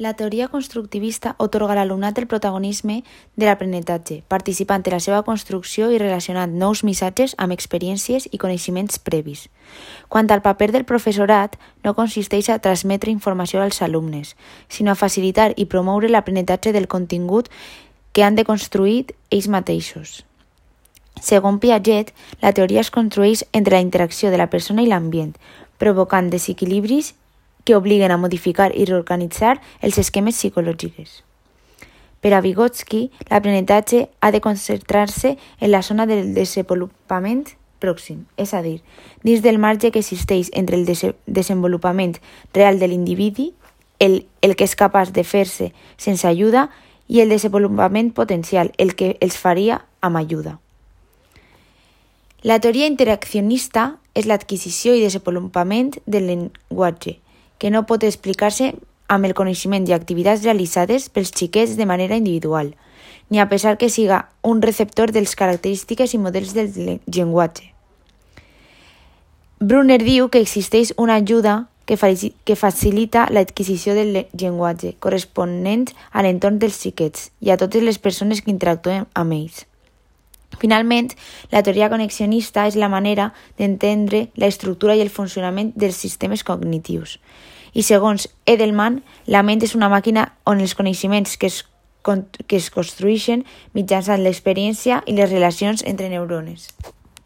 La teoria constructivista otorga a l'alumnat el protagonisme de l'aprenentatge, participant en la seva construcció i relacionant nous missatges amb experiències i coneixements previs. Quant al paper del professorat, no consisteix a transmetre informació als alumnes, sinó a facilitar i promoure l'aprenentatge del contingut que han de construir ells mateixos. Segons Piaget, la teoria es construeix entre la interacció de la persona i l'ambient, provocant desequilibris que obliguen a modificar i reorganitzar els esquemes psicològics. Per a Vygotsky, l'aprenentatge ha de concentrar-se en la zona del desenvolupament pròxim, és a dir, dins del marge que existeix entre el des desenvolupament real de l'individu, el, el que és capaç de fer-se sense ajuda, i el desenvolupament potencial, el que els faria amb ajuda. La teoria interaccionista és l'adquisició i desenvolupament del llenguatge, que no pot explicar-se amb el coneixement i activitats realitzades pels xiquets de manera individual, ni a pesar que siga un receptor de les característiques i models del llenguatge. Brunner diu que existeix una ajuda que, que facilita l'adquisició del llenguatge corresponent a l'entorn dels xiquets i a totes les persones que interactuen amb ells. Finalment, la teoria connexionista és la manera d'entendre la estructura i el funcionament dels sistemes cognitius. I segons Edelman, la ment és una màquina on els coneixements que es, que es construeixen mitjançant l'experiència i les relacions entre neurones.